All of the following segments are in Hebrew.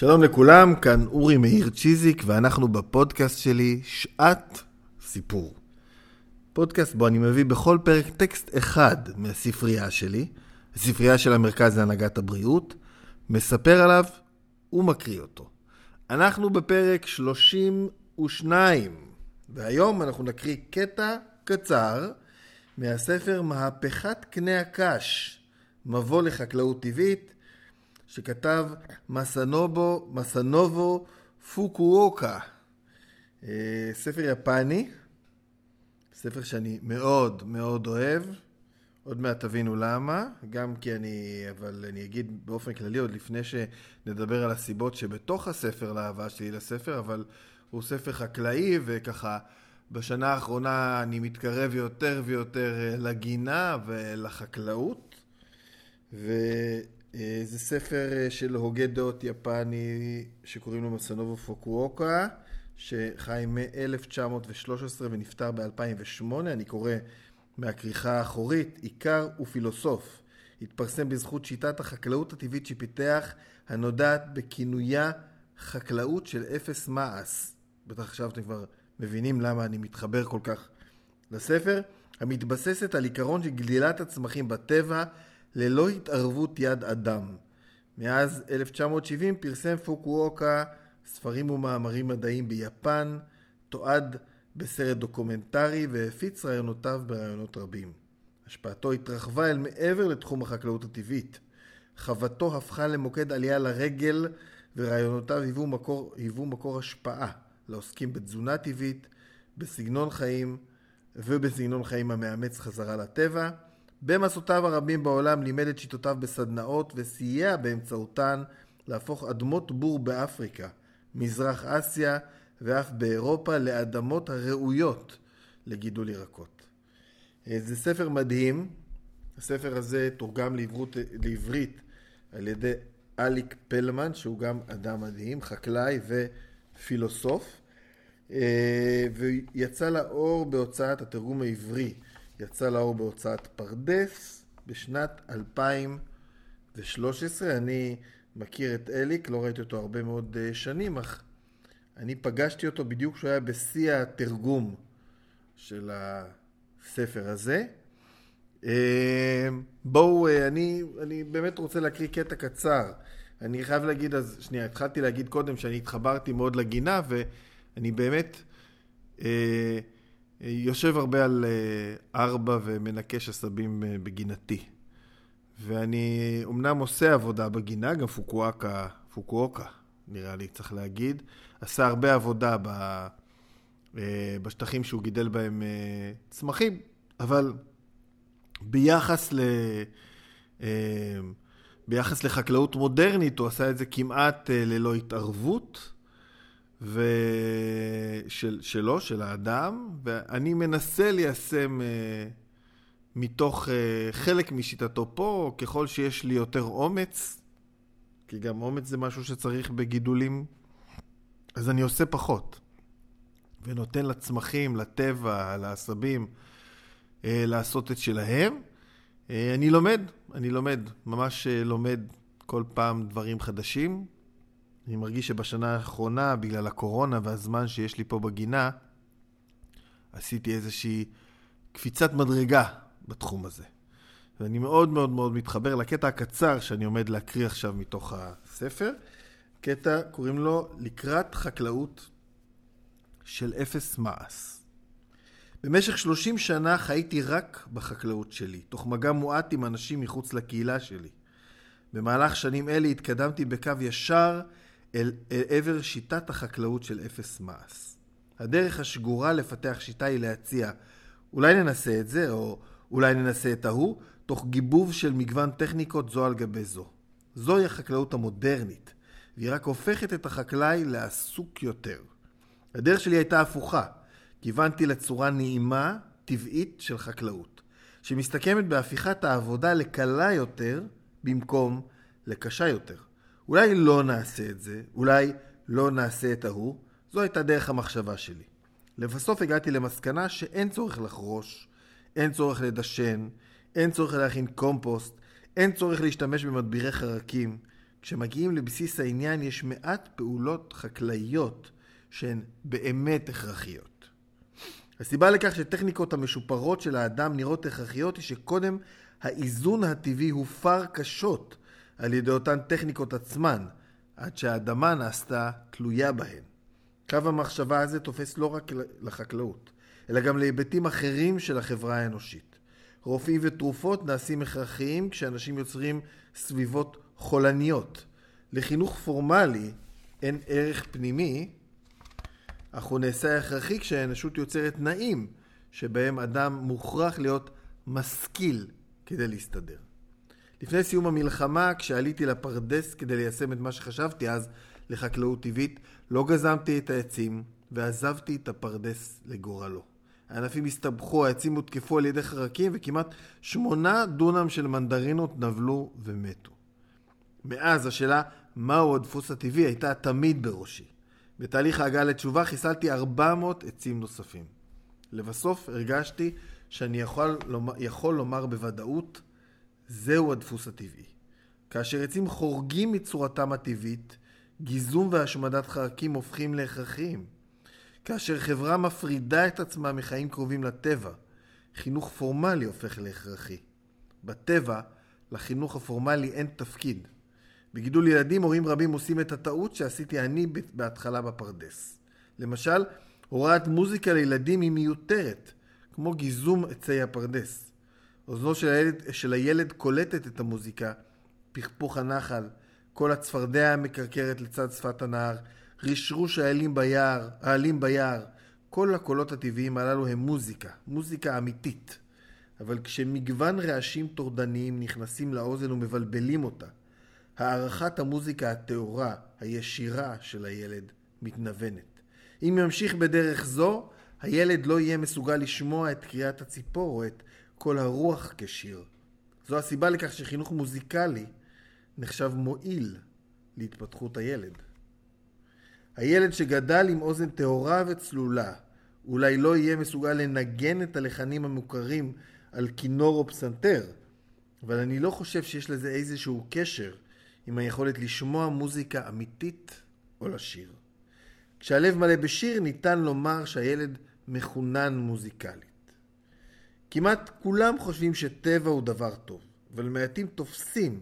שלום לכולם, כאן אורי מאיר צ'יזיק, ואנחנו בפודקאסט שלי, שעת סיפור. פודקאסט בו אני מביא בכל פרק טקסט אחד מהספרייה שלי, הספרייה של המרכז להנהגת הבריאות, מספר עליו ומקריא אותו. אנחנו בפרק 32, והיום אנחנו נקריא קטע קצר מהספר מהפכת קנה הקש, מבוא לחקלאות טבעית, שכתב מסנובו, מסנובו פוקווקה. אה, ספר יפני, ספר שאני מאוד מאוד אוהב. עוד מעט תבינו למה, גם כי אני, אבל אני אגיד באופן כללי, עוד לפני שנדבר על הסיבות שבתוך הספר, לאהבה שלי לספר, אבל הוא ספר חקלאי, וככה בשנה האחרונה אני מתקרב יותר ויותר אה, לגינה ולחקלאות. ו... אה, זה ספר אה, של הוגה דעות יפני שקוראים לו מסנובו פוקווקה, שחי מ-1913 ונפטר ב-2008. אני קורא מהכריכה האחורית, עיקר ופילוסוף. התפרסם בזכות שיטת החקלאות הטבעית שפיתח, הנודעת בכינויה חקלאות של אפס מעש. בטח עכשיו אתם כבר מבינים למה אני מתחבר כל כך לספר, המתבססת על עיקרון של גדילת הצמחים בטבע ללא התערבות יד אדם. מאז 1970 פרסם פוקואוקה ספרים ומאמרים מדעיים ביפן, תועד בסרט דוקומנטרי והפיץ רעיונותיו ברעיונות רבים. השפעתו התרחבה אל מעבר לתחום החקלאות הטבעית. חוותו הפכה למוקד עלייה לרגל ורעיונותיו היוו מקור, היוו מקור השפעה לעוסקים בתזונה טבעית, בסגנון חיים ובסגנון חיים המאמץ חזרה לטבע. במסעותיו הרבים בעולם לימד את שיטותיו בסדנאות וסייע באמצעותן להפוך אדמות בור באפריקה, מזרח אסיה ואף באירופה לאדמות הראויות לגידול ירקות. אה, זה ספר מדהים, הספר הזה תורגם לעברות, לעברית על ידי אליק פלמן, שהוא גם אדם מדהים, חקלאי ופילוסוף, אה, ויצא לאור בהוצאת התרגום העברי יצא לאור בהוצאת פרדס בשנת 2013. אני מכיר את אליק, לא ראיתי אותו הרבה מאוד אה, שנים, אך אני פגשתי אותו בדיוק כשהוא היה בשיא התרגום של הספר הזה. אה, בואו, אה, אני, אני באמת רוצה להקריא קטע קצר. אני חייב להגיד, אז שנייה, התחלתי להגיד קודם שאני התחברתי מאוד לגינה, ואני באמת... אה, יושב הרבה על אה, ארבע ומנקש עשבים אה, בגינתי. ואני אומנם עושה עבודה בגינה, גם פוקואקה, פוקואוקה, נראה לי, צריך להגיד, עשה הרבה עבודה ב, אה, בשטחים שהוא גידל בהם צמחים, אבל ביחס ל... ביחס לחקלאות מודרנית, הוא עשה את זה כמעט ללא התערבות. ושל, שלו, של האדם, ואני מנסה ליישם uh, מתוך uh, חלק משיטתו פה, ככל שיש לי יותר אומץ, כי גם אומץ זה משהו שצריך בגידולים, אז אני עושה פחות. ונותן לצמחים, לטבע, לעשבים, uh, לעשות את שלהם. Uh, אני לומד, אני לומד, ממש uh, לומד כל פעם דברים חדשים. אני מרגיש שבשנה האחרונה, בגלל הקורונה והזמן שיש לי פה בגינה, עשיתי איזושהי קפיצת מדרגה בתחום הזה. ואני מאוד מאוד מאוד מתחבר לקטע הקצר שאני עומד להקריא עכשיו מתוך הספר. קטע, קוראים לו לקראת חקלאות של אפס מעש. במשך 30 שנה חייתי רק בחקלאות שלי, תוך מגע מועט עם אנשים מחוץ לקהילה שלי. במהלך שנים אלה התקדמתי בקו ישר אל, אל עבר שיטת החקלאות של אפס מעש. הדרך השגורה לפתח שיטה היא להציע אולי ננסה את זה, או אולי ננסה את ההוא, תוך גיבוב של מגוון טכניקות זו על גבי זו. זוהי החקלאות המודרנית, והיא רק הופכת את החקלאי לעסוק יותר. הדרך שלי הייתה הפוכה. כיוונתי לצורה נעימה, טבעית של חקלאות, שמסתכמת בהפיכת העבודה לקלה יותר במקום לקשה יותר. אולי לא נעשה את זה, אולי לא נעשה את ההוא, זו הייתה דרך המחשבה שלי. לבסוף הגעתי למסקנה שאין צורך לחרוש, אין צורך לדשן, אין צורך להכין קומפוסט, אין צורך להשתמש במדבירי חרקים. כשמגיעים לבסיס העניין יש מעט פעולות חקלאיות שהן באמת הכרחיות. הסיבה לכך שטכניקות המשופרות של האדם נראות הכרחיות היא שקודם האיזון הטבעי הופר קשות על ידי אותן טכניקות עצמן, עד שהאדמה נעשתה תלויה בהן. קו המחשבה הזה תופס לא רק לחקלאות, אלא גם להיבטים אחרים של החברה האנושית. רופאים ותרופות נעשים הכרחיים כשאנשים יוצרים סביבות חולניות. לחינוך פורמלי אין ערך פנימי, אך הוא נעשה הכרחי כשהאנושות יוצרת תנאים שבהם אדם מוכרח להיות משכיל כדי להסתדר. לפני סיום המלחמה, כשעליתי לפרדס כדי ליישם את מה שחשבתי אז לחקלאות טבעית, לא גזמתי את העצים ועזבתי את הפרדס לגורלו. הענפים הסתבכו, העצים הותקפו על ידי חרקים וכמעט שמונה דונם של מנדרינות נבלו ומתו. מאז השאלה מהו הדפוס הטבעי הייתה תמיד בראשי. בתהליך ההגעה לתשובה חיסלתי 400 עצים נוספים. לבסוף הרגשתי שאני יכול לומר, יכול לומר בוודאות, זהו הדפוס הטבעי. כאשר עצים חורגים מצורתם הטבעית, גיזום והשמדת חרקים הופכים להכרחיים. כאשר חברה מפרידה את עצמה מחיים קרובים לטבע, חינוך פורמלי הופך להכרחי. בטבע, לחינוך הפורמלי אין תפקיד. בגידול ילדים, הורים רבים עושים את הטעות שעשיתי אני בהתחלה בפרדס. למשל, הוראת מוזיקה לילדים היא מיותרת, כמו גיזום עצי הפרדס. אוזנו של הילד, של הילד קולטת את המוזיקה, פכפוך הנחל, כל הצפרדע המקרקרת לצד שפת הנהר, רשרוש העלים ביער, העלים ביער. כל הקולות הטבעיים הללו הם מוזיקה, מוזיקה אמיתית. אבל כשמגוון רעשים טורדניים נכנסים לאוזן ומבלבלים אותה, הערכת המוזיקה הטהורה, הישירה של הילד, מתנוונת. אם ימשיך בדרך זו, הילד לא יהיה מסוגל לשמוע את קריאת הציפור או את קול הרוח כשיר. זו הסיבה לכך שחינוך מוזיקלי נחשב מועיל להתפתחות הילד. הילד שגדל עם אוזן טהורה וצלולה אולי לא יהיה מסוגל לנגן את הלחנים המוכרים על כינור או פסנתר, אבל אני לא חושב שיש לזה איזשהו קשר עם היכולת לשמוע מוזיקה אמיתית או לשיר. כשהלב מלא בשיר ניתן לומר שהילד מחונן מוזיקלית. כמעט כולם חושבים שטבע הוא דבר טוב, אבל מעטים תופסים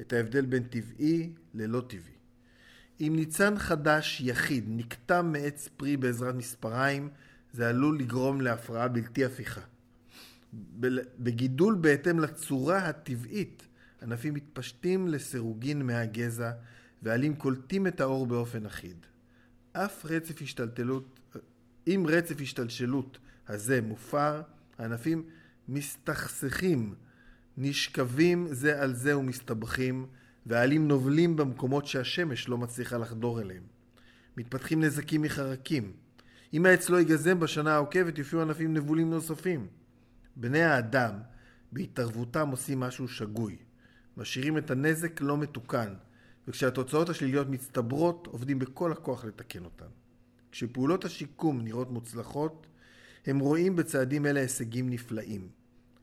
את ההבדל בין טבעי ללא טבעי. אם ניצן חדש יחיד נקטע מעץ פרי בעזרת מספריים, זה עלול לגרום להפרעה בלתי הפיכה. בגידול בהתאם לצורה הטבעית, ענפים מתפשטים לסירוגין מהגזע, ועלים קולטים את האור באופן אחיד. אף רצף השתלטלות, אם רצף השתלשלות הזה מופר, הענפים מסתכסכים, נשכבים זה על זה ומסתבכים, והעלים נובלים במקומות שהשמש לא מצליחה לחדור אליהם. מתפתחים נזקים מחרקים. אם העץ לא ייגזם בשנה העוקבת, יופיעו ענפים נבולים נוספים. בני האדם, בהתערבותם עושים משהו שגוי. משאירים את הנזק לא מתוקן, וכשהתוצאות השליליות מצטברות, עובדים בכל הכוח לתקן אותן. כשפעולות השיקום נראות מוצלחות, הם רואים בצעדים אלה הישגים נפלאים.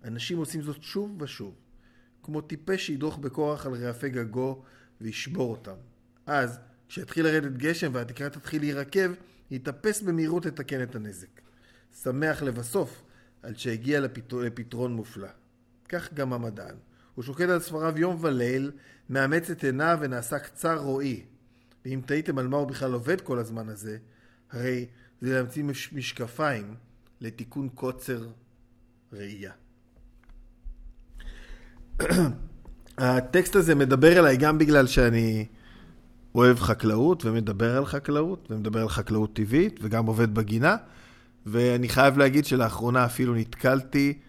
אנשים עושים זאת שוב ושוב. כמו טיפש שידרוך בכוח על רעפי גגו וישבור אותם. אז, כשיתחיל לרדת גשם והתקרה תתחיל להירקב, יתאפס במהירות לתקן את הנזק. שמח לבסוף על שהגיע לפתר... לפתרון מופלא. כך גם המדען. הוא שוקד על ספריו יום וליל, מאמץ את עיניו ונעשה קצר רועי. ואם תהיתם על מה הוא בכלל עובד כל הזמן הזה, הרי זה להמציא משקפיים לתיקון קוצר ראייה. הטקסט הזה מדבר אליי גם בגלל שאני אוהב חקלאות ומדבר על חקלאות ומדבר על חקלאות טבעית וגם עובד בגינה ואני חייב להגיד שלאחרונה אפילו נתקלתי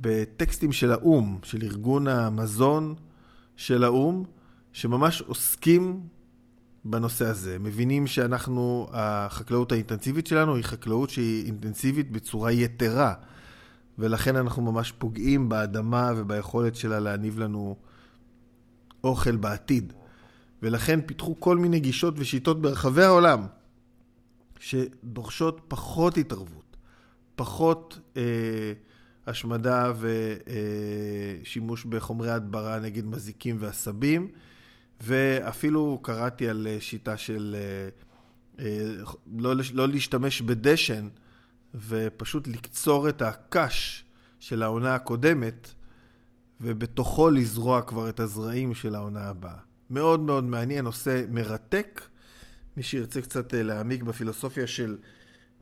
בטקסטים של האו"ם, של ארגון המזון של האו"ם, שממש עוסקים בנושא הזה. מבינים שאנחנו, החקלאות האינטנסיבית שלנו היא חקלאות שהיא אינטנסיבית בצורה יתרה. ולכן אנחנו ממש פוגעים באדמה וביכולת שלה להניב לנו אוכל בעתיד. ולכן פיתחו כל מיני גישות ושיטות ברחבי העולם שדורשות פחות התערבות, פחות אה, השמדה ושימוש אה, בחומרי הדברה נגד מזיקים ועשבים, ואפילו קראתי על שיטה של לא, לא להשתמש בדשן, ופשוט לקצור את הקש של העונה הקודמת, ובתוכו לזרוע כבר את הזרעים של העונה הבאה. מאוד מאוד מעניין, נושא מרתק. מי שירצה קצת אה, להעמיק בפילוסופיה של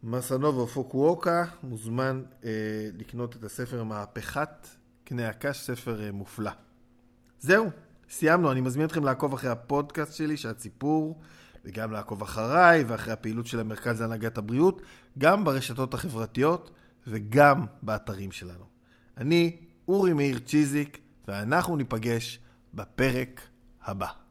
מסנובו פוקווקה, מוזמן אה, לקנות את הספר מהפכת קנה הקש, ספר אה, מופלא. זהו, סיימנו. אני מזמין אתכם לעקוב אחרי הפודקאסט שלי, שהציפור, וגם לעקוב אחריי ואחרי הפעילות של המרכז להנהגת הבריאות, גם ברשתות החברתיות וגם באתרים שלנו. אני אורי מאיר צ'יזיק, ואנחנו ניפגש בפרק הבא.